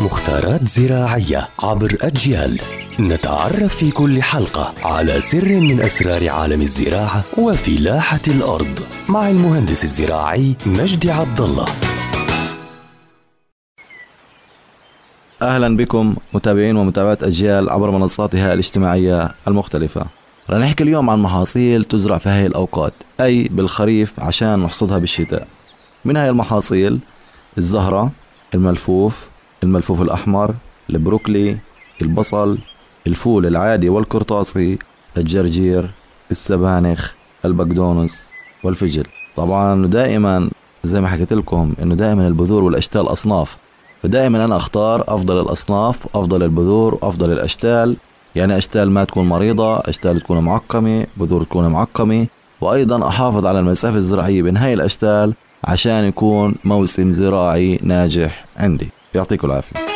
مختارات زراعية عبر أجيال نتعرف في كل حلقة على سر من أسرار عالم الزراعة وفلاحة الأرض مع المهندس الزراعي مجدي عبد الله أهلا بكم متابعين ومتابعات أجيال عبر منصاتها الاجتماعية المختلفة. رح نحكي اليوم عن محاصيل تزرع في هاي الأوقات أي بالخريف عشان نحصدها بالشتاء. من هاي المحاصيل الزهرة، الملفوف، الملفوف الأحمر، البروكلي، البصل، الفول العادي والقرطاسي، الجرجير، السبانخ، البقدونس والفجل. طبعا دائما زي ما حكيت لكم إنه دائما البذور والأشتال أصناف. فدائما أنا أختار أفضل الأصناف أفضل البذور أفضل الأشتال. يعني أشتال ما تكون مريضة أشتال تكون معقمة بذور تكون معقمة. وأيضا أحافظ على المسافه الزراعيه بين هاي الأشتال عشان يكون موسم زراعي ناجح عندي. Perte Colafel.